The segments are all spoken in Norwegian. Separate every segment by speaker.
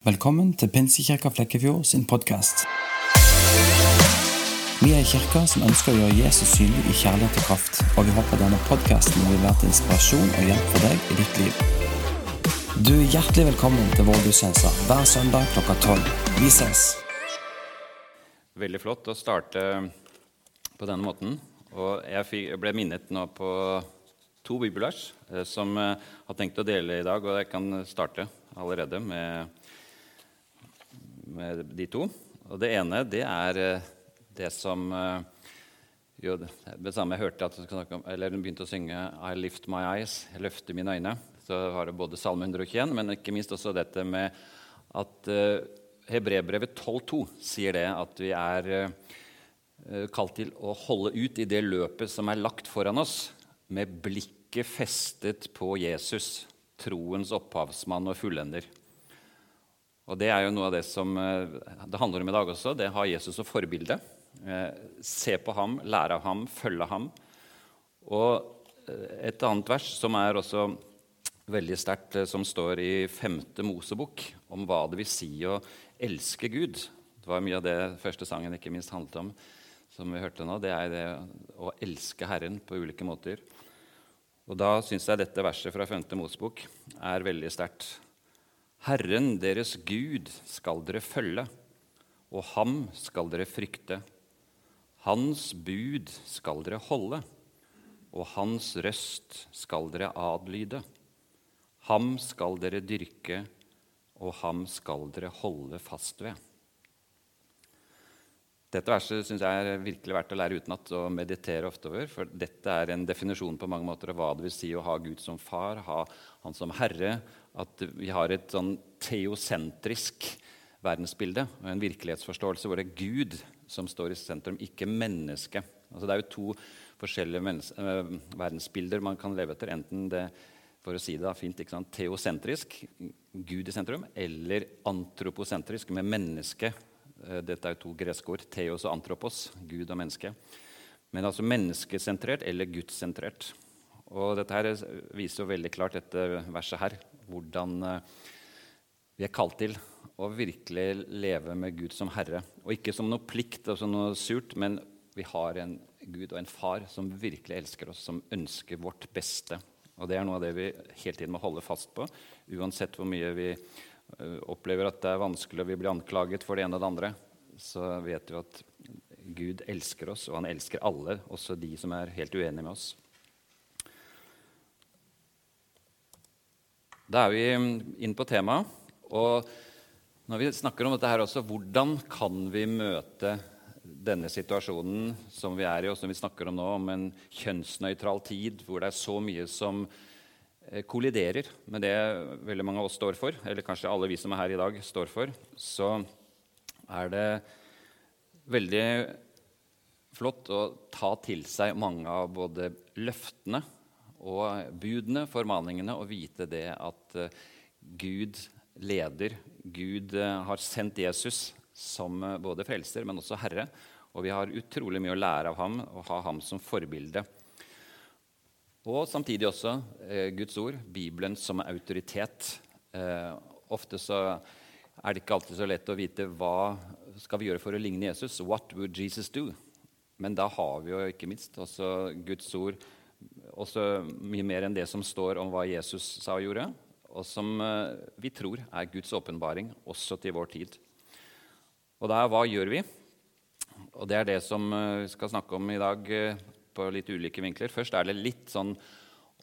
Speaker 1: Velkommen til Pinsekirka Flekkefjord sin podkast. Vi er en kirke som ønsker å gjøre Jesus synlig i kjærlighet og kraft, og vi håper denne podkasten vil være til inspirasjon og hjelp for deg i ditt liv. Du er hjertelig velkommen til vår gudstjeneste hver søndag klokka tolv. Vi ses!
Speaker 2: Veldig flott å starte på denne måten. Og jeg ble minnet nå på to bibelvers eh, som jeg har tenkt å dele i dag, og jeg kan starte allerede med med de to. Og det ene det er eh, det som eh, jo, det samme jeg hørte at Hun begynte å synge 'I lift my eyes', 'Jeg løfter mine øyne'. Så var det både Salme 121, men ikke minst også dette med at uh, Hebrebrevet 12,2 sier det at vi er kalt til å holde ut i det løpet som er lagt foran oss, med blikket festet på Jesus, troens opphavsmann og fullender. Og Det er jo noe av det som eh, det handler om i dag også. Det har Jesus som forbilde. Eh, se på ham, lære av ham, følge ham. Og eh, et annet vers som er også veldig sterkt, som står i 5. Mosebok, om hva det vil si å elske Gud. Det var mye av det første sangen ikke minst handlet om, som vi hørte nå. Det er det å elske Herren på ulike måter. Og Da syns jeg dette verset fra 5. Mosebok er veldig sterkt. Herren deres Gud skal dere følge, og ham skal dere frykte. Hans bud skal dere holde, og hans røst skal dere adlyde. Ham skal dere dyrke, og ham skal dere holde fast ved. Dette verset synes jeg er virkelig verdt å lære utenat og meditere ofte over. For dette er en definisjon på mange måter av hva det vil si å ha Gud som far, ha Han som herre. At vi har et sånn teosentrisk verdensbilde og en virkelighetsforståelse hvor det er Gud som står i sentrum, ikke mennesket. Altså, det er jo to forskjellige øh, verdensbilder man kan leve etter. Enten det for å si det fint, teosentrisk, Gud i sentrum, eller antroposentrisk, med mennesket Eh, dette er jo to greske ord. Theos og antropos. Gud og menneske. Men altså menneskesentrert eller gudssentrert. Og dette her viser jo veldig klart dette verset her, hvordan eh, vi er kalt til å virkelig leve med Gud som herre. Og ikke som noe plikt og som noe surt, men vi har en Gud og en far som virkelig elsker oss, som ønsker vårt beste. Og det er noe av det vi hele tiden må holde fast på, uansett hvor mye vi Eh, opplever at det er vanskelig og vi blir anklaget for det ene og det andre, så vet vi at Gud elsker oss, og han elsker alle, også de som er helt uenige med oss. Da er vi inn på temaet. Og når vi snakker om dette her også, hvordan kan vi møte denne situasjonen som vi er i, og som vi snakker om nå, om en kjønnsnøytral tid hvor det er så mye som Eh, kolliderer med det veldig mange av oss står for, eller kanskje alle vi som er her i dag, står for, så er det veldig flott å ta til seg mange av både løftene og budene, formaningene, og vite det at eh, Gud leder. Gud eh, har sendt Jesus som både frelser, men også herre. Og vi har utrolig mye å lære av ham og ha ham som forbilde. Og samtidig også eh, Guds ord, Bibelen som autoritet. Eh, ofte så er det ikke alltid så lett å vite hva skal vi gjøre for å ligne Jesus. What would Jesus do? Men da har vi jo ikke minst også Guds ord også mye mer enn det som står om hva Jesus sa og gjorde, og som eh, vi tror er Guds åpenbaring også til vår tid. Og da, hva gjør vi? Og det er det som eh, vi skal snakke om i dag eh, på litt ulike vinkler. Først er det litt sånn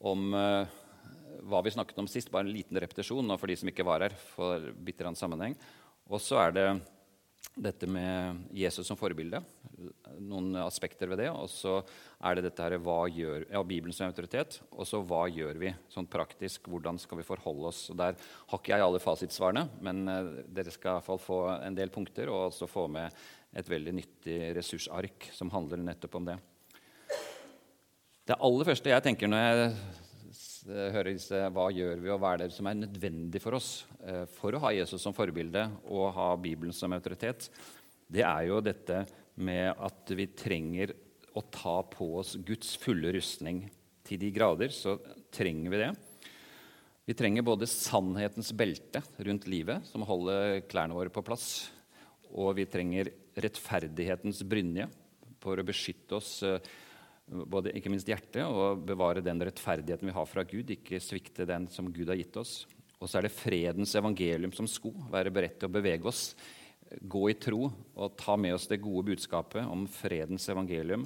Speaker 2: om hva vi snakket om sist, bare en liten repetisjon for de som ikke var her. for bitter sammenheng. Og så er det dette med Jesus som forbilde. Noen aspekter ved det. Og så er det dette her, hva gjør, ja, Bibelen som autoritet. Og så hva gjør vi sånn praktisk? Hvordan skal vi forholde oss? Og Der har ikke jeg alle fasitsvarene, men uh, dere skal i hvert fall få en del punkter og også få med et veldig nyttig ressursark som handler nettopp om det. Det aller første jeg tenker når jeg hører disse hva gjør vi, og hva er det som er nødvendig for oss eh, for å ha Jesus som forbilde og ha Bibelen som autoritet, det er jo dette med at vi trenger å ta på oss Guds fulle rustning. Til de grader så trenger vi det. Vi trenger både sannhetens belte rundt livet, som holder klærne våre på plass, og vi trenger rettferdighetens brynje for å beskytte oss, eh, både ikke minst hjertet, og bevare den rettferdigheten vi har fra Gud, ikke svikte den som Gud har gitt oss. Og så er det fredens evangelium som sko, være beredt til å bevege oss, gå i tro og ta med oss det gode budskapet om fredens evangelium,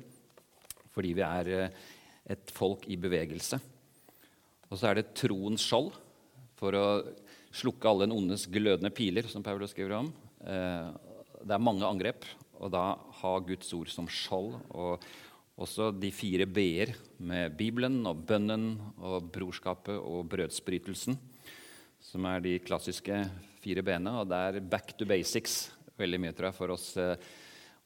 Speaker 2: fordi vi er eh, et folk i bevegelse. Og så er det troens skjold for å slukke alle den ondes glødende piler, som Paulus skriver om. Eh, det er mange angrep, og da ha Guds ord som skjold. Og også de fire b-er med Bibelen og bønnen og brorskapet og brødsbrytelsen, som er de klassiske fire b-ene. Og det er back to basics veldig mye tror jeg, for oss eh,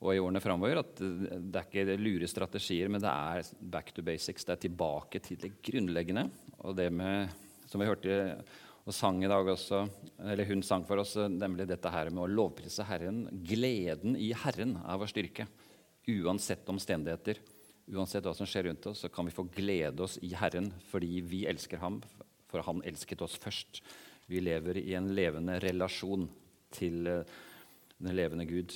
Speaker 2: og i årene framover. At det er ikke lure strategier, men det er back to basics. Det er tilbake til det grunnleggende. Og det med, som vi hørte og sang i dag også, eller hun sang for oss, nemlig dette her med å lovprise Herren. Gleden i Herren er vår styrke. Uansett omstendigheter, uansett hva som skjer rundt oss, så kan vi få glede oss i Herren fordi vi elsker ham, for han elsket oss først. Vi lever i en levende relasjon til eh, den levende Gud.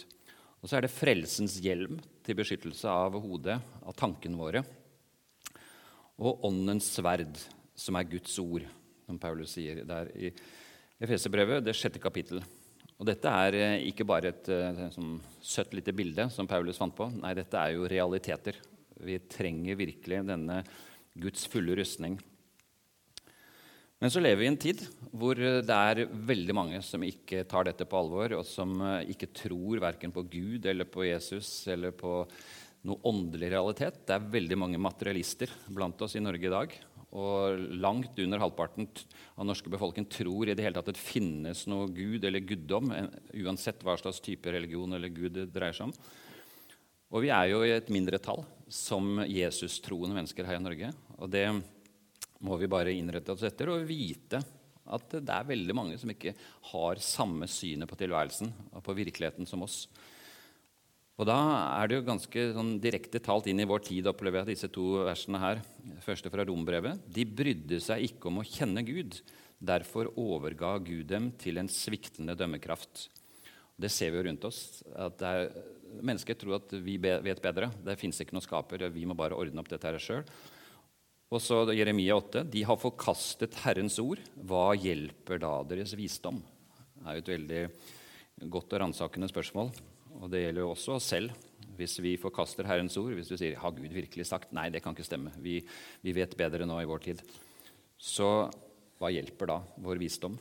Speaker 2: Og så er det frelsens hjelm til beskyttelse av hodet, av tankene våre. Og åndens sverd, som er Guds ord, som Paulus sier der i Efeserbrevet, det sjette kapittel. Og dette er eh, ikke bare et, eh, sånn søtt lite bilde som Paulus fant på. Nei, dette er jo realiteter. Vi trenger virkelig denne Guds fulle rustning. Men så lever vi i en tid hvor det er veldig mange som ikke tar dette på alvor, og som eh, ikke tror verken på Gud eller på Jesus eller på noe åndelig realitet. Det er veldig mange materialister blant oss i Norge i dag. Og langt under halvparten av norske befolkning tror i det hele tatt at det finnes noe Gud eller guddom, uansett hva slags type religion eller Gud det dreier seg om. Og vi er jo i et mindretall som Jesus-troende mennesker her i Norge. Og det må vi bare innrette oss etter og vite at det er veldig mange som ikke har samme synet på tilværelsen og på virkeligheten som oss. Og Da er det jo ganske sånn direkte talt inn i vår tid opplever jeg disse to versene her. Første fra rombrevet. De brydde seg ikke om å kjenne Gud. Derfor overga Gud dem til en sviktende dømmekraft. Det ser vi jo rundt oss. at er, Mennesker tror at vi vet bedre. Det fins ikke noen skaper. Vi må bare ordne opp dette sjøl. Og så Jeremia 8.: De har forkastet Herrens ord. Hva hjelper da deres visdom? Det er jo et veldig godt og ransakende spørsmål. Og det gjelder jo også oss selv. Hvis vi forkaster Herrens ord, hvis du sier 'Har Gud virkelig sagt?' Nei, det kan ikke stemme. Vi, vi vet bedre nå i vår tid. Så hva hjelper da vår visdom?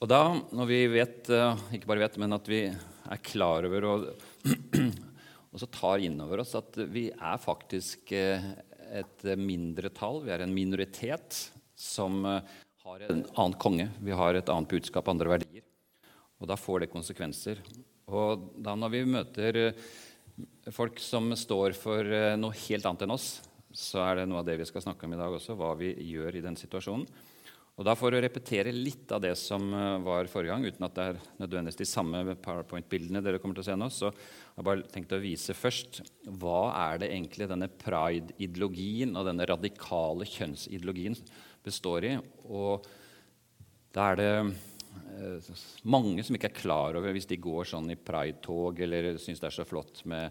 Speaker 2: Og da, når vi vet, eh, ikke bare vet, men at vi er klar over og og så tar inn over oss at vi er faktisk eh, et mindretall, vi er en minoritet som eh, har en annen konge. Vi har et annet budskap, andre verdier. Og da får det konsekvenser. Og da når vi møter eh, folk som står for noe helt annet enn oss, så er det noe av det vi skal snakke om i dag også, hva vi gjør i den situasjonen. Og da For å repetere litt av det som eh, var forrige gang, uten at det er nødvendigvis de samme powerpoint-bildene dere kommer til å se nå, så har jeg bare tenkt å vise først hva er det egentlig denne pride-ideologien og denne radikale kjønnsideologien består i. Og da er det eh, mange som ikke er klar over, hvis de går sånn i pride-tog eller syns det er så flott med,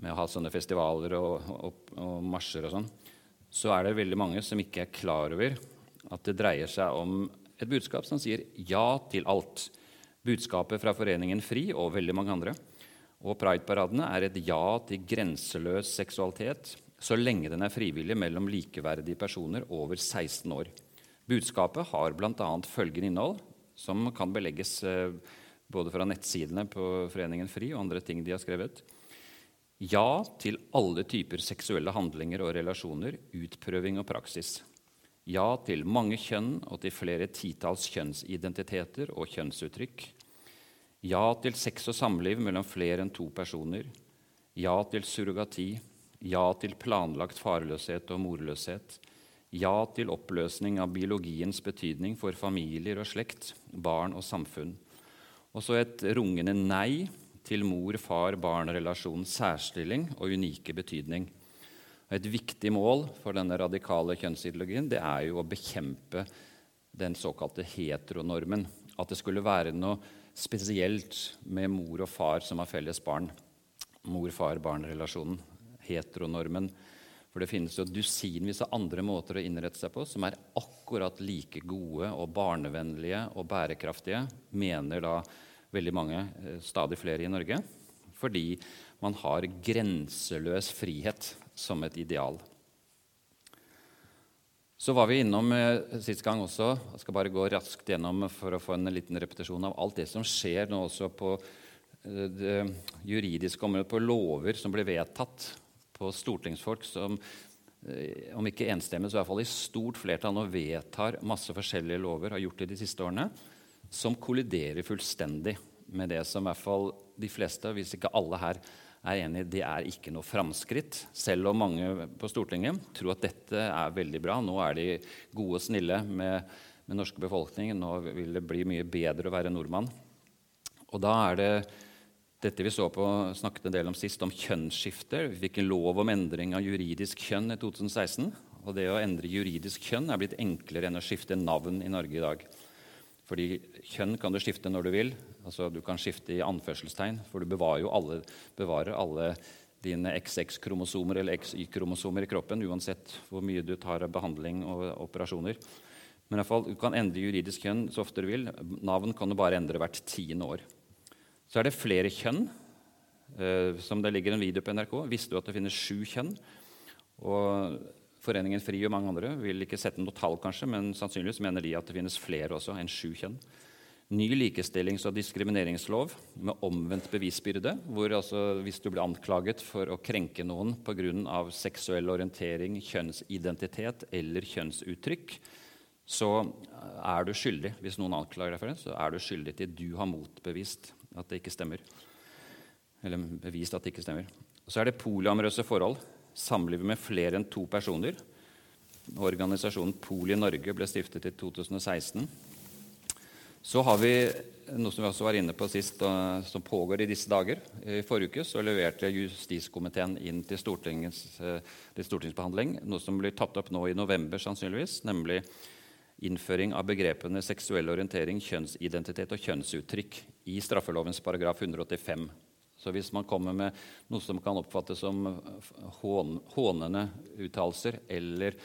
Speaker 2: med, å ha sånne festivaler og, og, og marsjer og sånn, så er det veldig mange som ikke er klar over at det dreier seg om et budskap som sier ja til alt. Budskapet fra Foreningen FRI og veldig mange andre og Pride-paradene er et ja til grenseløs seksualitet så lenge den er frivillig mellom likeverdige personer over 16 år. Budskapet har bl.a. følgende innhold, som kan belegges eh, både fra nettsidene på Foreningen FRI og andre ting de har skrevet. Ja til alle typer seksuelle handlinger og relasjoner, utprøving og praksis. Ja til mange kjønn og til flere titalls kjønnsidentiteter og kjønnsuttrykk. Ja til sex og samliv mellom flere enn to personer. Ja til surrogati. Ja til planlagt farløshet og morløshet. Ja til oppløsning av biologiens betydning for familier og slekt, barn og samfunn. Og så et rungende nei til mor-far-barn-relasjonens særstilling og unike betydning. Et viktig mål for denne radikale kjønnsideologien det er jo å bekjempe den såkalte heteronormen. At det skulle være noe spesielt med mor og far som har felles barn. Mor-far-barn-relasjonen. Heteronormen. For det finnes jo dusinvis av andre måter å innrette seg på som er akkurat like gode og barnevennlige og bærekraftige, mener da veldig mange, eh, stadig flere i Norge. Fordi man har grenseløs frihet som et ideal. Så var vi innom eh, sist gang også Jeg skal bare gå raskt gjennom for å få en liten repetisjon av alt det som skjer nå også på eh, det juridiske området, på lover som blir vedtatt, på stortingsfolk som eh, om ikke enstemmig, så i hvert fall i stort flertall nå vedtar masse forskjellige lover, har gjort det de siste årene, som kolliderer fullstendig med det som i hvert fall de fleste, hvis ikke alle her, er enig det er ikke noe framskritt. Selv om mange på Stortinget tror at dette er veldig bra. Nå er de gode og snille med, den norske befolkningen. Nå vil det bli mye bedre å være nordmann. Og da er det dette vi så på, snakket en del om sist, om kjønnsskifter. Vi fikk en lov om endring av juridisk kjønn i 2016. Og det å endre juridisk kjønn er blitt enklere enn å skifte navn i Norge i dag. Fordi kjønn kan du skifte når du vil. Altså, du kan skifte i anførselstegn, for du bevarer jo alle, bevarer alle dine XX-kromosomer eller XY-kromosomer i kroppen, uansett hvor mye du tar av behandling og operasjoner. Men i alle fall, Du kan endre juridisk kjønn så ofte du vil. Navn kan du bare endre hvert tiende år. Så er det flere kjønn. Eh, som det ligger en video på NRK. Visste du at det finnes sju kjønn? Og Foreningen FRI og mange andre vil ikke sette noe tall, kanskje, men sannsynligvis mener de at det finnes flere også enn sju kjønn. Ny likestillings- og diskrimineringslov med omvendt bevisbyrde. hvor altså, Hvis du blir anklaget for å krenke noen pga. seksuell orientering, kjønnsidentitet eller kjønnsuttrykk, så er du skyldig. Hvis noen anklager deg for det, så er du skyldig til du har motbevist at det ikke stemmer. Eller bevist at det ikke stemmer. Så er det polyamorøse forhold samlivet med flere enn to personer. Organisasjonen Poli Norge ble stiftet i 2016. Så har vi noe som vi også var inne på sist, som pågår i disse dager. I forrige uke så leverte justiskomiteen inn til, eh, til stortingsbehandling noe som blir tatt opp nå i november, sannsynligvis, nemlig innføring av begrepene seksuell orientering, kjønnsidentitet og kjønnsuttrykk i straffelovens paragraf 185. Så hvis man kommer med noe som kan oppfattes som hånende uttalelser, eller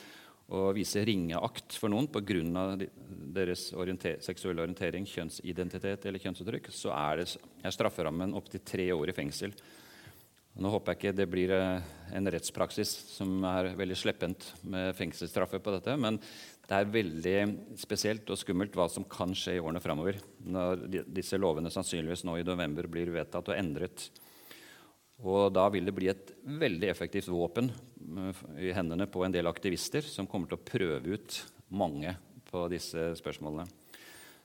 Speaker 2: å vise ringeakt for noen pga. deres orienter, seksuelle orientering, kjønnsidentitet eller kjønnsuttrykk, så er, det, er strafferammen opptil tre år i fengsel. Nå håper jeg ikke det blir eh, en rettspraksis som er veldig sleppent med fengselsstraffer på dette, men det er veldig spesielt og skummelt hva som kan skje i årene framover når disse lovene sannsynligvis nå i november blir vedtatt og endret. Og da vil det bli et veldig effektivt våpen eh, i hendene på en del aktivister som kommer til å prøve ut mange på disse spørsmålene.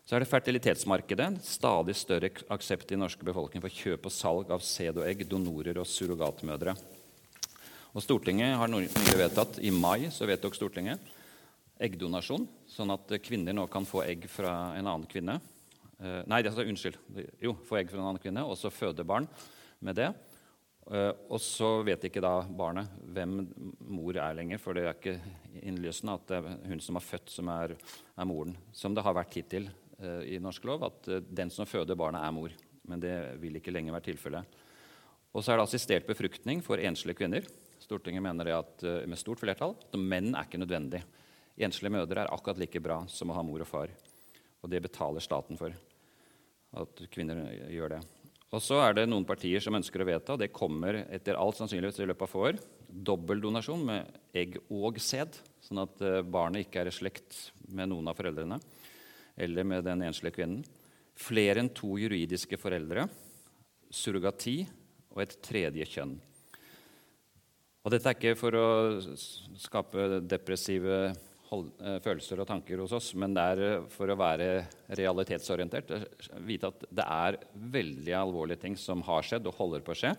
Speaker 2: Så er det fertilitetsmarkedet. Stadig større aksept i norske befolkning for kjøp og salg av sæd og egg, donorer og surrogatmødre. Og Stortinget har nylig vedtatt, I mai så vedtok Stortinget eggdonasjon, sånn at kvinner nå kan få egg fra en annen kvinne. Eh, nei, altså, unnskyld. Jo, få egg fra en annen kvinne, og så føde barn med det. Eh, og så vet ikke da barnet hvem mor er lenger, for det er ikke innlysende at det er hun som har født, som er, er moren. Som det har vært hittil uh, i norsk lov, at den som føder barnet, er mor. Men det vil ikke lenger være tilfellet. Og så er det assistert befruktning for enslige kvinner. Stortinget mener det at, med stort flertall at menn er ikke nødvendig. Enslige mødre er akkurat like bra som å ha mor og far. Og det betaler staten for. At kvinner gjør det. Og så er det noen partier som ønsker å vedta, det kommer etter alt sannsynligvis i løpet av få år, dobbeldonasjon med egg og sæd, sånn at eh, barnet ikke er i slekt med noen av foreldrene eller med den enslige kvinnen. Flere enn to juridiske foreldre, surrogati og et tredje kjønn. Og dette er ikke for å skape depressive følelser og tanker hos oss, men det er eh, for å være realitetsorientert. Eh, vite at det er veldig alvorlige ting som har skjedd og holder på å skje.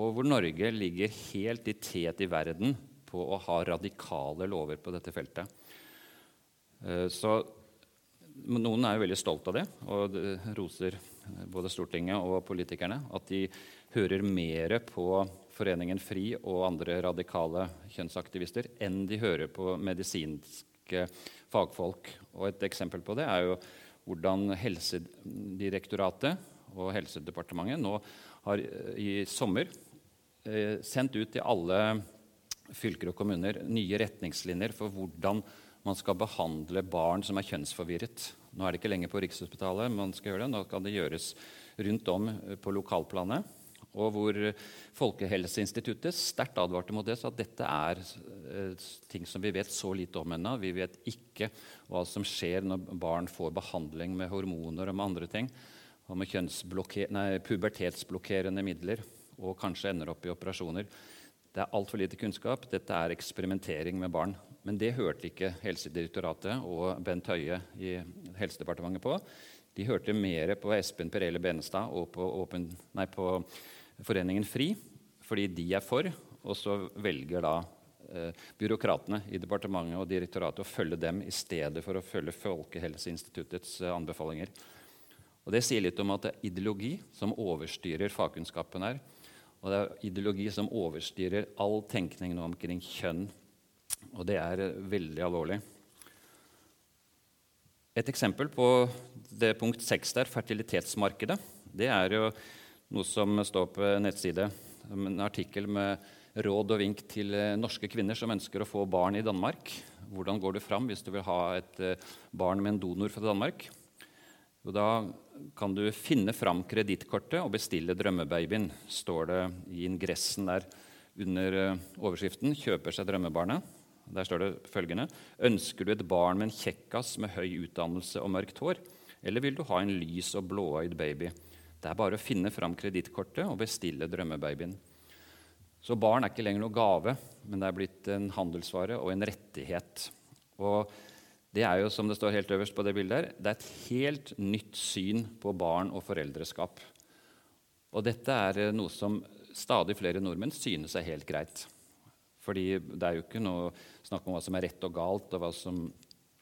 Speaker 2: Og hvor Norge ligger helt i tet i verden på å ha radikale lover på dette feltet. Så noen er jo veldig stolt av det og roser både Stortinget og politikerne. At de hører mer på Foreningen FRI og andre radikale kjønnsaktivister enn de hører på medisinske fagfolk. Og et eksempel på det er jo hvordan Helsedirektoratet og Helsedepartementet nå har i sommer eh, sendt ut til alle fylker og kommuner nye retningslinjer for hvordan man skal behandle barn som er kjønnsforvirret. Nå er det ikke lenger på Rikshospitalet man skal gjøre det. Nå kan det gjøres rundt om eh, på lokalplanet. Og hvor Folkehelseinstituttet sterkt advarte mot det, sa at dette er eh, ting som vi vet så lite om ennå. Vi vet ikke hva som skjer når barn får behandling med hormoner og med andre ting. Og med nei, pubertetsblokkerende midler og kanskje ender opp i operasjoner. Det er altfor lite kunnskap. Dette er eksperimentering med barn. Men det hørte ikke Helsedirektoratet og Bent Høie i Helsedepartementet på. De hørte mer på Espen Perele Benestad og på, åpen, nei, på, Foreningen FRI, fordi de er for. Og så velger da eh, byråkratene i departementet og direktoratet å følge dem i stedet for å følge Folkehelseinstituttets eh, anbefalinger. Og Det sier litt om at det er ideologi som overstyrer fagkunnskapen her. Og det er ideologi som overstyrer all tenkning nå omkring kjønn. Og det er eh, veldig alvorlig. Et eksempel på det punkt 6 der, fertilitetsmarkedet, det er jo noe som står på nettside. En artikkel med råd og vink til eh, norske kvinner som ønsker å få barn i Danmark. Hvordan går du fram hvis du vil ha et eh, barn med en donor fra Danmark? Jo, da kan du finne fram kredittkortet og bestille drømmebabyen, står det i ingressen der under eh, overskriften 'Kjøper seg drømmebarnet'. Der står det følgende.: Ønsker du et barn med en kjekkas med høy utdannelse og mørkt hår? Eller vil du ha en lys og blåøyd baby? Det er bare å finne fram kredittkortet og bestille drømmebabyen. Så barn er ikke lenger noe gave, men det er blitt en handelsvare og en rettighet. Og det er jo, som det står helt øverst på det bildet her, det er et helt nytt syn på barn og foreldreskap. Og dette er eh, noe som stadig flere nordmenn synes er helt greit. Fordi det er jo ikke noe snakk om hva som er rett og galt, og hva som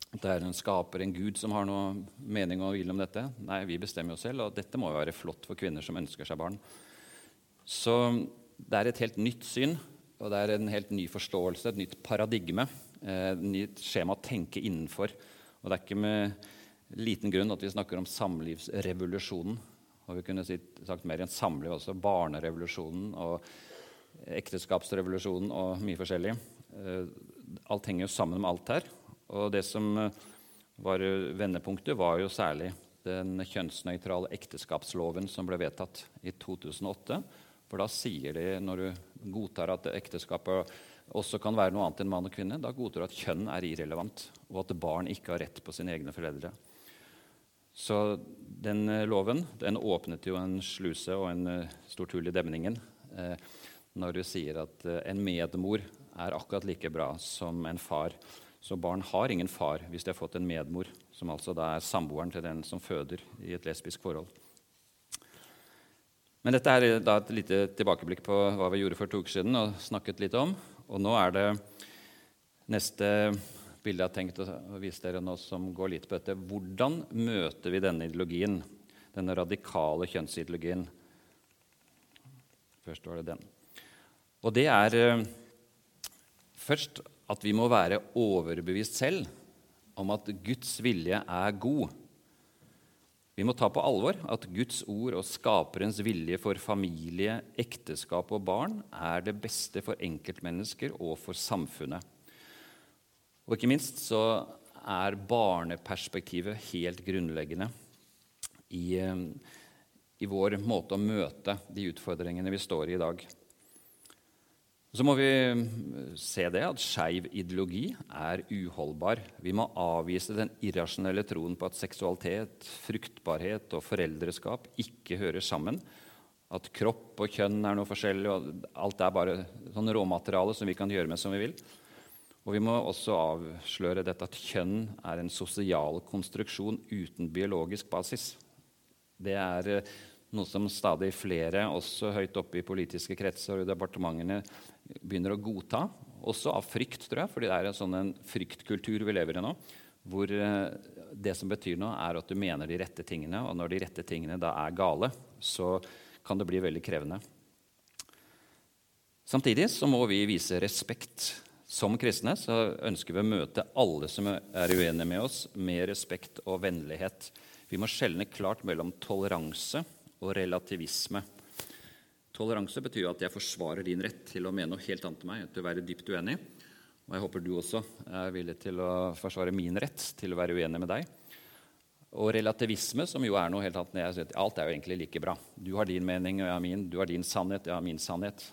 Speaker 2: det er en skaper, en gud, som har noe mening og vil om dette. Nei, vi bestemmer jo selv, og dette må jo være flott for kvinner som ønsker seg barn. Så det er et helt nytt syn, og det er en helt ny forståelse, et nytt paradigme Et nytt skjema å tenke innenfor. Og det er ikke med liten grunn at vi snakker om samlivsrevolusjonen. Og vi kunne sagt mer enn samliv også. Barnerevolusjonen og ekteskapsrevolusjonen og mye forskjellig. Eh, alt henger jo sammen med alt her. Og det som eh, var vendepunktet, var jo særlig den kjønnsnøytrale ekteskapsloven som ble vedtatt i 2008. For da sier de, når du godtar at ekteskapet også kan være noe annet enn mann og kvinne, da godtar du at kjønn er irrelevant, og at barn ikke har rett på sine egne foreldre. Så den eh, loven den åpnet jo en sluse og en stort hull i demningen eh, når du sier at en medmor er akkurat like bra som en far. Så barn har ingen far hvis de har fått en medmor, som altså da er samboeren til den som føder i et lesbisk forhold. Men dette er da et lite tilbakeblikk på hva vi gjorde for to uker siden og snakket litt om. Og nå er det neste bilde jeg har tenkt å vise dere nå, som går litt på dette. Hvordan møter vi denne ideologien, denne radikale kjønnsideologien? Først var det den. Og det er eh, først at vi må være overbevist selv om at Guds vilje er god. Vi må ta på alvor at Guds ord og skaperens vilje for familie, ekteskap og barn er det beste for enkeltmennesker og for samfunnet. Og ikke minst så er barneperspektivet helt grunnleggende i, eh, i vår måte å møte de utfordringene vi står i i dag. Så må vi mm, se det at skeiv ideologi er uholdbar. Vi må avvise den irrasjonelle troen på at seksualitet, fruktbarhet og foreldreskap ikke hører sammen. At kropp og kjønn er noe forskjellig, og alt er bare sånn råmateriale som vi kan gjøre med som vi vil. Og vi må også avsløre dette at kjønn er en sosial konstruksjon uten biologisk basis. Det er eh, noe som stadig flere, også høyt oppe i politiske kretser og i departementene, begynner å godta. Også av frykt, tror jeg, fordi det er en sånn fryktkultur vi lever i nå. Hvor eh, det som betyr noe, er at du mener de rette tingene. Og når de rette tingene da er gale, så kan det bli veldig krevende. Samtidig så må vi vise respekt. Som kristne så ønsker vi å møte alle som er uenige med oss, med respekt og vennlighet. Vi må skjelne klart mellom toleranse og relativisme. Toleranse betyr at jeg forsvarer din rett til å mene noe helt annet enn meg, til å være dypt uenig. Og jeg håper du også er villig til å forsvare min rett til å være uenig med deg. Og relativisme, som jo er noe helt annet. Alt er jo egentlig like bra. Du har din mening, og jeg har min. Du har din sannhet, jeg har min sannhet.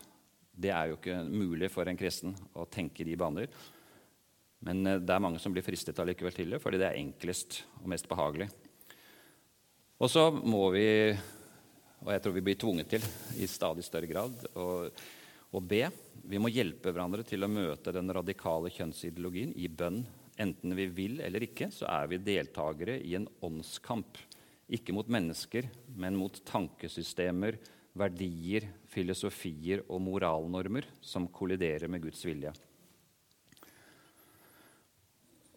Speaker 2: Det er jo ikke mulig for en kristen å tenke de baner. Men eh, det er mange som blir fristet allikevel til det, fordi det er enklest og mest behagelig. Og så må vi, og jeg tror vi blir tvunget til i stadig større grad, å, å be. Vi må hjelpe hverandre til å møte den radikale kjønnsideologien i bønn. Enten vi vil eller ikke, så er vi deltakere i en åndskamp. Ikke mot mennesker, men mot tankesystemer, verdier, filosofier og moralnormer som kolliderer med Guds vilje.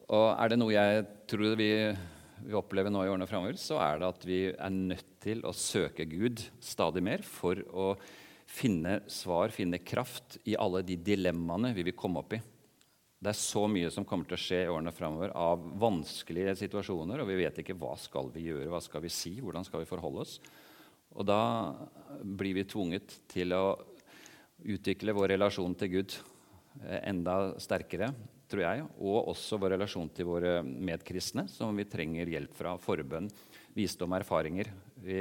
Speaker 2: Og er det noe jeg tror vi, vi opplever nå i årene framover, så er det at vi er nødt til å søke Gud stadig mer for å finne svar, finne kraft i alle de dilemmaene vi vil komme opp i. Det er så mye som kommer til å skje i årene framover av vanskelige situasjoner, og vi vet ikke hva skal vi gjøre, hva skal vi si, hvordan skal vi forholde oss. Og da blir vi tvunget til å utvikle vår relasjon til Gud eh, enda sterkere, tror jeg, og også vår relasjon til våre medkristne, som vi trenger hjelp fra. Forbønn, visdom erfaringer. Vi,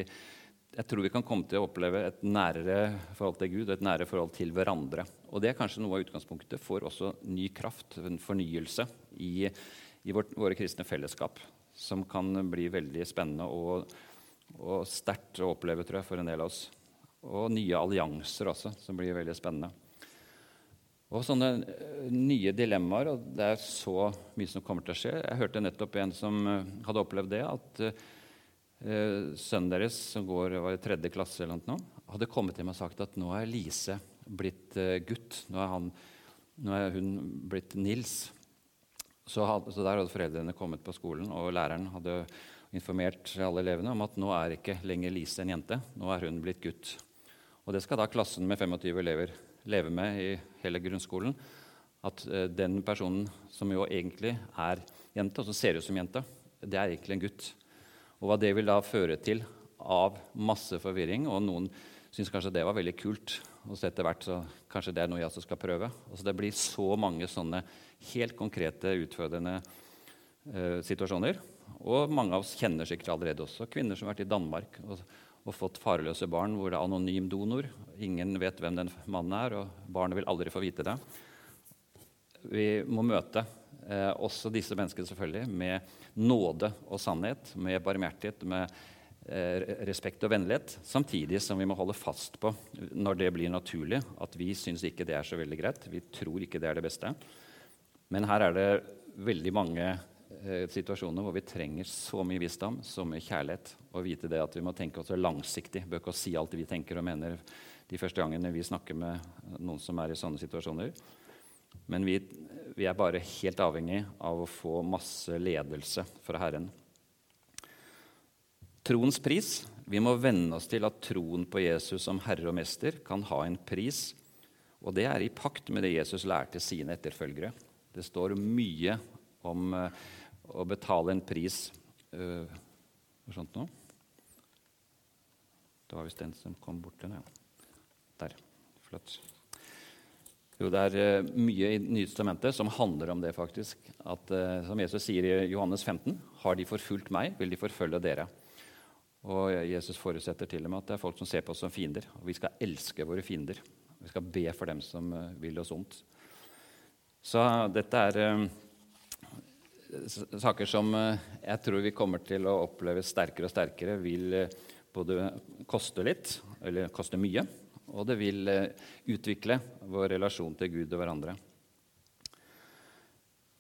Speaker 2: jeg tror vi kan komme til å oppleve et nærere forhold til Gud og et nærere forhold til hverandre. Og det er kanskje noe av utgangspunktet for også ny kraft, en fornyelse, i, i vårt, våre kristne fellesskap, som kan bli veldig spennende og og sterkt å oppleve tror jeg, for en del av oss. Og nye allianser også, som blir veldig spennende. Og sånne eh, nye dilemmaer, og det er så mye som kommer til å skje. Jeg hørte nettopp en som eh, hadde opplevd det, at uh, sønnen deres, som går, var i tredje klasse, eller noe, hadde kommet til meg og sagt at nå er Lise blitt uh, gutt. Nå er, han, nå er, hun blitt Nils. Så, had, så der hadde foreldrene kommet på skolen, og læreren hadde informert alle elevene om at nå er ikke lenger Lise en jente, nå er hun blitt gutt. Og det skal da klassen med 25 elever leve med i hele grunnskolen. At uh, den personen som jo egentlig er jente, og som ser ut som jente, det er egentlig en gutt. Og hva det vil da føre til av masse forvirring, og noen syns kanskje det var veldig kult. Og så etter hvert så kanskje det er noe jeg også skal prøve. Altså det blir så mange sånne helt konkrete, utfordrende eh, situasjoner og mange av oss kjenner sikkert allerede også kvinner som har vært i Danmark og, og, fått farløse barn hvor det er anonym donor. Ingen vet hvem den mannen er, og barnet vil aldri få vite det. Vi må møte eh, også disse menneskene selvfølgelig med nåde og sannhet, med barmhjertighet, med eh, respekt og vennlighet, samtidig som vi må holde fast på, når det blir naturlig, at vi syns ikke det er så veldig greit. Vi tror ikke det er det beste. Men her er det veldig mange situasjoner hvor vi trenger så mye visdom, så mye kjærlighet, og vite det at vi må tenke oss langsiktig. Bør ikke si alt vi tenker og mener de første gangene vi snakker med noen som er i sånne situasjoner. Men vi, vi er bare helt avhengig av å få masse ledelse fra Herren. Troens pris. Vi må venne oss til at troen på Jesus som Herre og Mester kan ha en pris. Og det er i pakt med det Jesus lærte sine etterfølgere. Det står mye om uh, å betale en pris uh, sånt noe. Det var visst den som kom bort til ja. Der. Flott. Jo, det er uh, mye i Nytestamentet som handler om det, faktisk. At, uh, som Jesus sier i Johannes 15.: Har de forfulgt meg, vil de forfølge dere. Og Jesus forutsetter til og med at det er folk som ser på oss som fiender. Og vi skal elske våre fiender. Vi skal be for dem som vil oss ondt. Så dette er saker som eh, jeg tror vi kommer til å oppleve sterkere og sterkere, vil eh, både koste litt, eller koste mye, og det vil eh, utvikle vår relasjon til Gud og hverandre.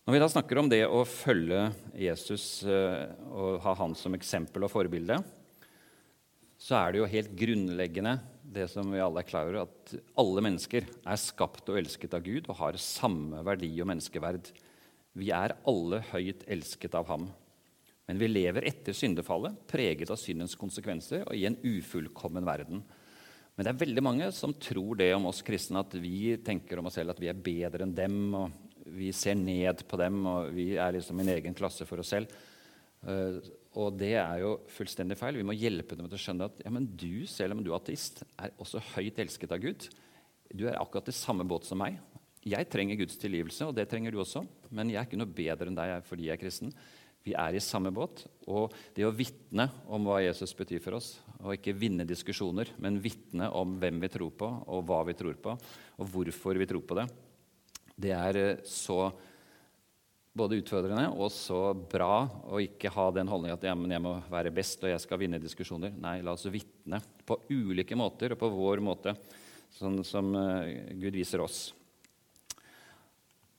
Speaker 2: Når vi da snakker om det å følge Jesus og ha han som eksempel og forbilde, så er det jo helt grunnleggende det som vi alle er klar over, at alle mennesker er skapt og elsket av Gud og har samme verdi og menneskeverd. Vi er alle høyt elsket av ham. Men vi lever etter syndefallet, preget av syndens konsekvenser og i en ufullkommen verden. Men det er veldig mange som tror det om oss kristne, at vi tenker om oss selv at vi er bedre enn dem. og Vi ser ned på dem, og vi er liksom en egen klasse for oss selv. Uh, og det er jo fullstendig feil. Vi må hjelpe dem til å skjønne at ja, men du, selv om du er ateist, er også høyt elsket av Gud. Du er akkurat i samme båt som meg. Jeg trenger Guds tilgivelse, og det trenger du også. Men jeg er ikke noe bedre enn deg fordi jeg er kristen. Vi er i samme båt. Og det å vitne om hva Jesus betyr for oss, og ikke vinne diskusjoner, men vitne om hvem vi tror på, og hva vi tror på, og hvorfor vi tror på det, det er eh, så både utfordrende og så bra å ikke ha den holdningen at ja, jeg må være best og jeg skal vinne diskusjoner. Nei, la oss vitne på ulike måter og på vår måte, sånn som eh, Gud viser oss.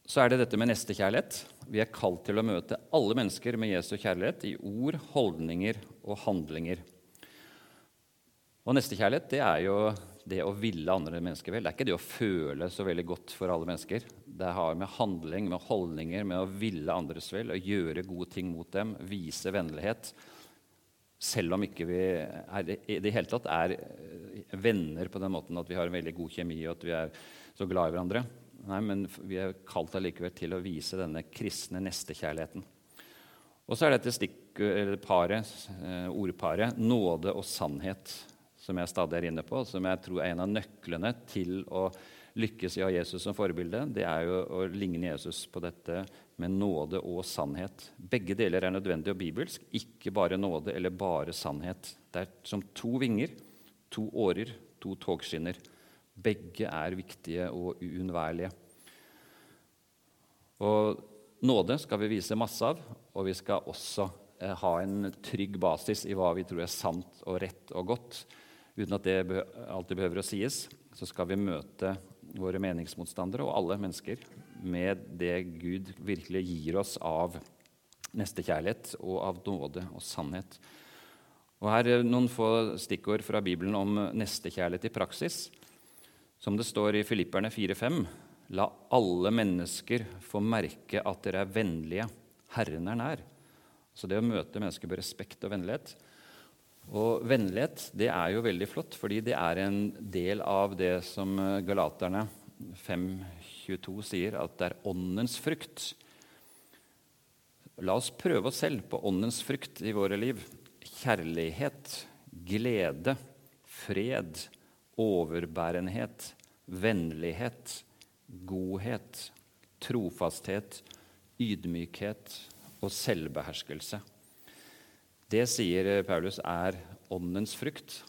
Speaker 2: Så er det dette med nestekjærlighet. Vi er kalt til å møte alle mennesker med Jesu kjærlighet i ord, holdninger og handlinger. Og nestekjærlighet det er jo det å ville andre mennesker vel. Det er ikke det å føle så veldig godt for alle mennesker. Det har med handling, med holdninger, med å ville andres vel, å gjøre gode ting mot dem, vise vennlighet. Selv om ikke vi er, i det hele tatt er venner på den måten at vi har en veldig god kjemi og at vi er så glad i hverandre. Nei, men vi er kalt allikevel til å vise denne kristne nestekjærligheten. Og så er dette stikk, paret, eh, ordparet 'nåde og sannhet', som jeg stadig er inne på, som jeg tror er en av nøklene til å lykkes i å ha Jesus som forbilde. Det er jo å ligne Jesus på dette med nåde og sannhet. Begge deler er nødvendig og bibelsk, ikke bare nåde eller bare sannhet. Det er som to vinger, to årer, to togskinner. Begge er viktige og uunnværlige. Og nåde skal vi vise masse av, og vi skal også eh, ha en trygg basis i hva vi tror er sant og rett og godt. Uten at det alltid behøver å sies, så skal vi møte våre meningsmotstandere og alle mennesker med det Gud virkelig gir oss av nestekjærlighet og av nåde og sannhet. Og Her er noen få stikkord fra Bibelen om nestekjærlighet i praksis. Som det står i Filipperne 4,5.: La alle mennesker få merke at dere er vennlige. Herren er nær. Så det å møte mennesker med respekt og vennlighet. Og vennlighet det er jo veldig flott, fordi det er en del av det som galaterne 5.22 sier, at det er åndens frukt. La oss prøve oss selv på åndens frukt i våre liv. Kjærlighet, glede, fred, overbærenhet, vennlighet, godhet, trofasthet, ydmykhet og selvbeherskelse. Det sier Paulus er åndens frukt.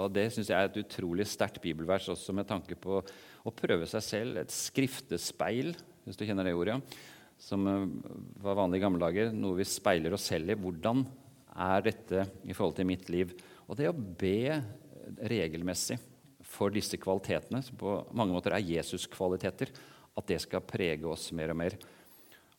Speaker 2: Og Det synes jeg er et utrolig sterkt bibelvers også med tanke på å prøve seg selv. Et skriftespeil, hvis du kjenner det ordet, som eh, var vanlig i gamle dager. Noe vi speiler oss selv i. Hvordan er dette i forhold til mitt liv? Og det å be regelmessig for disse kvalitetene, som på mange måter er Jesus-kvaliteter, at det skal prege oss mer og mer.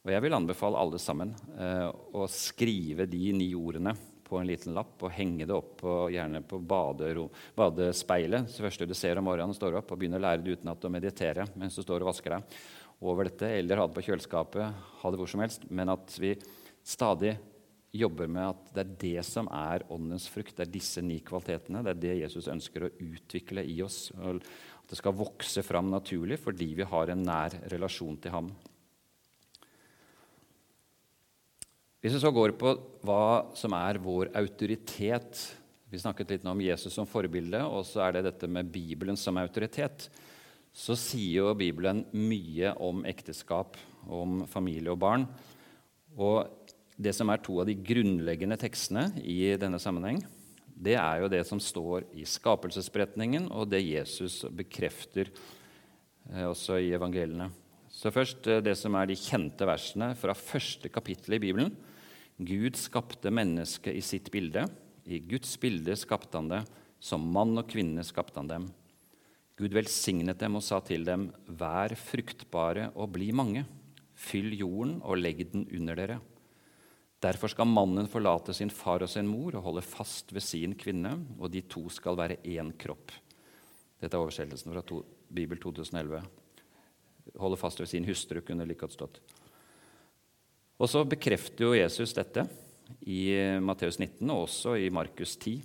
Speaker 2: Og Jeg vil anbefale alle sammen eh, å skrive de ni ordene på en liten lapp og henge det opp på, gjerne på badero, badespeilet. Så første du ser om morgenen, står opp og begynner å lære det utenat og meditere mens du står og vasker deg over dette, eller ha det på kjøleskapet, ha det hvor som helst. Men at vi stadig jobber med at det er det som er åndens frukt. Det er disse ni kvalitetene. Det er det Jesus ønsker å utvikle i oss. At det skal vokse fram naturlig fordi vi har en nær relasjon til ham. Hvis vi så går på hva som er vår autoritet Vi snakket litt om Jesus som forbilde, og så er det dette med Bibelen som autoritet. Så sier jo Bibelen mye om ekteskap, om familie og barn. Og det som er to av de grunnleggende tekstene i denne sammenheng, det er jo det som står i skapelsesberetningen, og det Jesus bekrefter eh, også i evangeliene. Så først eh, det som er de kjente versene fra første kapittel i Bibelen. Gud skapte mennesket i sitt bilde. I Guds bilde skapte han det. Som mann og kvinne skapte han dem. Gud velsignet dem og sa til dem, Vær fruktbare og bli mange. Fyll jorden og legg den under dere. Derfor skal mannen forlate sin far og sin mor og holde fast ved sin kvinne, og de to skal være én kropp. Dette er oversettelsen fra to, Bibel 2011. Holde fast ved sin hustru kunne like godt stått. Og så bekrefter jo Jesus dette i Matteus 19 og også i Markus 10.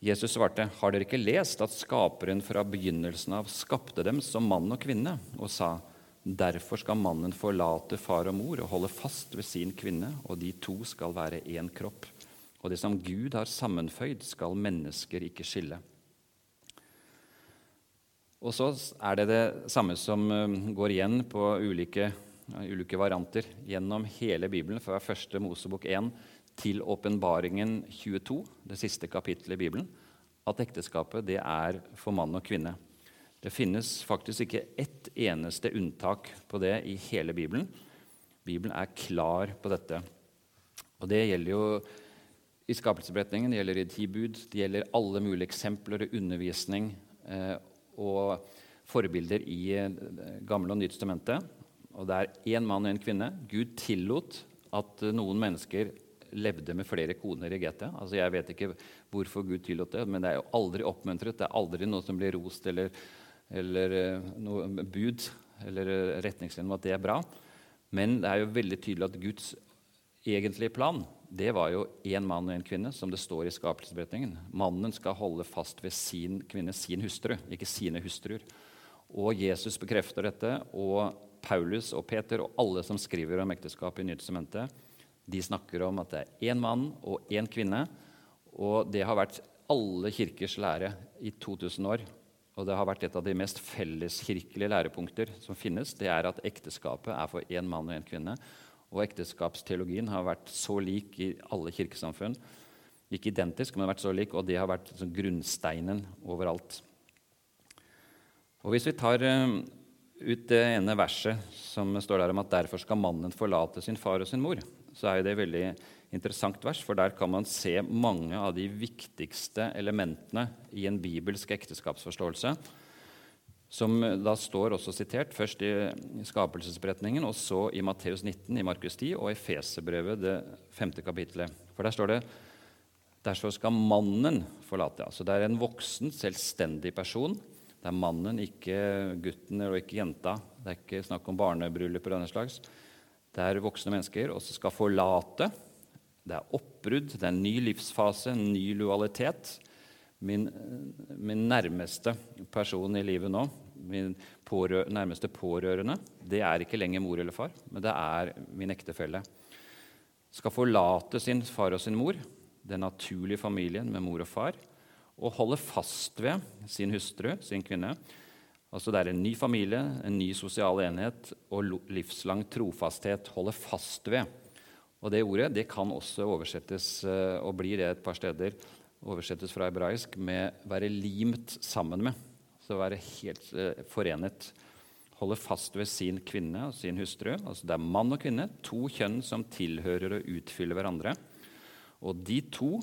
Speaker 2: Jesus svarte, 'Har dere ikke lest at Skaperen fra begynnelsen av skapte dem som mann og kvinne?' og sa, 'Derfor skal mannen forlate far og mor og holde fast ved sin kvinne,' 'og de to skal være én kropp.' 'Og det som Gud har sammenføyd, skal mennesker ikke skille.' Og så er det det samme som um, går igjen på ulike, ulike varianter gjennom hele Bibelen, fra første Mosebok 1 til åpenbaringen 22, det siste kapittelet i Bibelen, at ekteskapet det er for mann og kvinne. Det finnes faktisk ikke ett eneste unntak på det i hele Bibelen. Bibelen er klar på dette. Og det gjelder jo i skapelsesberetningen, det gjelder i ti bud, det gjelder alle mulige eksempler og undervisning eh, og forbilder i eh, Gamle og Nye testamentet. Og det er én mann og én kvinne. Gud tillot at noen mennesker levde med flere koner i GT. Altså, jeg vet ikke hvorfor Gud tillot det, men det er jo aldri oppmuntret. Det er aldri noe som blir rost eller, eller eh, noe bud eller eh, retningslinjer om at det er bra. Men det er jo veldig tydelig at Guds egentlige plan det var jo én mann og én kvinne, som det står i skapelsesberetningen. Mannen skal holde fast ved sin kvinne, sin hustru, ikke sine hustruer. Og Jesus bekrefter dette, og Paulus og Peter og alle som skriver om ekteskap i Nytestamentet, de snakker om at det er én mann og én kvinne. Og det har vært alle kirkers lære i 2000 år. Og det har vært et av de mest felleskirkelige lærepunkter som finnes. Det er at ekteskapet er for én mann og én kvinne. Og ekteskapsteologien har vært så lik i alle kirkesamfunn. Ikke identisk, men har vært så lik, og det har vært sånn grunnsteinen overalt. Og Hvis vi tar uh, ut det ene verset som står der om at derfor skal mannen forlate sin far og sin mor, så er det et veldig interessant vers, for der kan man se mange av de viktigste elementene i en bibelsk ekteskapsforståelse, som da står også sitert først i skapelsesberetningen, og så i Matteus 19, i Markus 10 og i Feserbrevet, det femte kapitlet. For der står det Derfor skal mannen forlate. Altså det er en voksen, selvstendig person. Det er mannen, ikke gutten og ikke jenta. Det er ikke snakk om barnebryllup eller denne slags. Det er voksne mennesker og som skal forlate. Det er oppbrudd, det er en ny livsfase, en ny lojalitet. Min, min nærmeste person i livet nå, min pårø nærmeste pårørende, det er ikke lenger mor eller far, men det er min ektefelle. Skal forlate sin far og sin mor, den naturlige familien med mor og far, og holde fast ved sin hustru, sin kvinne, Altså Det er en ny familie, en ny sosial enhet og livslang trofasthet. holder fast ved. Og Det ordet det kan også oversettes, eh, og blir det et par steder, oversettes fra hebraisk med 'være limt sammen med'. Så være helt eh, forenet. Holde fast ved sin kvinne og sin hustru. Altså Det er mann og kvinne, to kjønn som tilhører og utfyller hverandre. Og de to,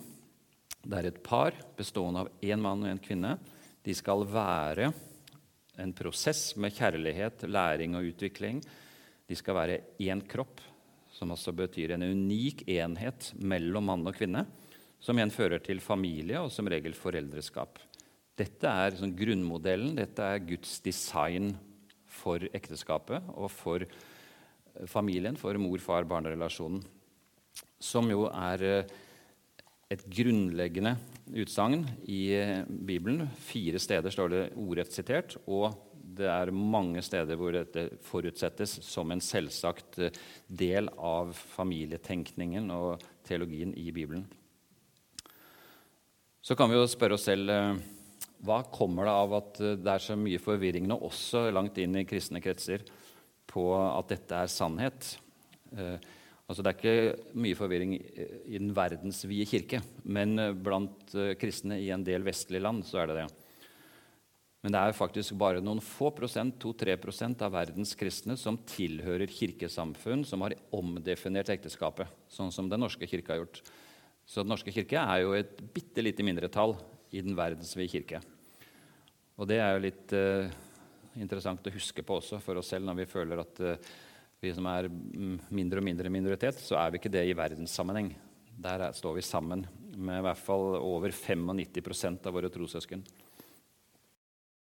Speaker 2: det er et par bestående av én mann og én kvinne, de skal være en prosess med kjærlighet, læring og utvikling. De skal være én kropp, som også betyr en unik enhet mellom mann og kvinne, som igjen fører til familie og som regel foreldreskap. Dette er sånn grunnmodellen, dette er Guds design for ekteskapet og for familien, for mor-far-barn-relasjonen, som jo er eh, et grunnleggende utsagn i eh, Bibelen. Fire steder står det ordrett sitert, og det er mange steder hvor dette forutsettes som en selvsagt eh, del av familietenkningen og teologien i Bibelen. Så kan vi jo spørre oss selv eh, hva kommer det av at det er så mye forvirring nå, også langt inn i kristne kretser, på at dette er sannhet? Altså, det er ikke mye forvirring i den verdensvide kirke, men eh, blant eh, kristne i en del vestlige land så er det det. Men det er faktisk bare noen få prosent, 2-3 prosent av verdens kristne som tilhører kirkesamfunn som har omdefinert ekteskapet, sånn som Den norske kirke har gjort. Så Den norske kirke er jo et bitte lite mindretall i den verdensvide kirke. Og det er jo litt uh, interessant å huske på også for oss selv når vi føler at uh, vi som er mindre og mindre minoritet, så er vi ikke det i verdenssammenheng. Der står vi sammen med i hvert fall over 95% av våre trossøsken.